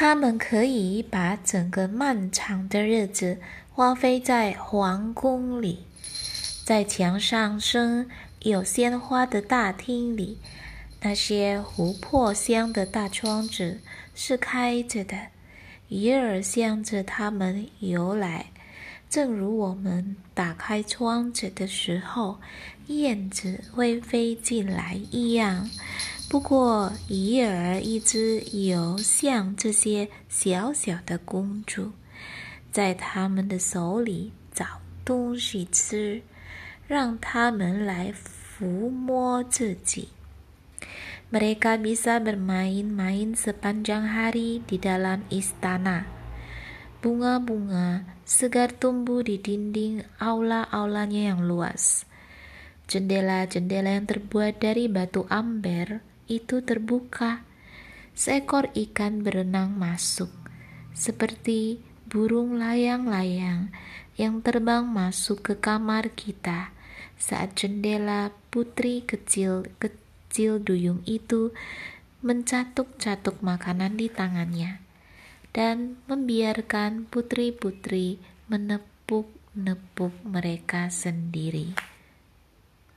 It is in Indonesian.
他们可以把整个漫长的日子花费在皇宫里，在墙上生有鲜花的大厅里，那些琥珀香的大窗子是开着的，鱼儿向着他们游来。正如我们打开窗子的时候，燕子会飞进来一样。不过，鱼儿一直有像这些小小的公主，在他们的手里找东西吃，让他们来抚摸自己。Mereka bisa bermain-main sepanjang hari di dalam istana. Bunga-bunga segar tumbuh di dinding aula-aulanya yang luas. Jendela-jendela yang terbuat dari batu amber itu terbuka. Seekor ikan berenang masuk, seperti burung layang-layang yang terbang masuk ke kamar kita saat jendela putri kecil-kecil duyung itu mencatuk-catuk makanan di tangannya dan membiarkan putri-putri menepuk-nepuk mereka sendiri.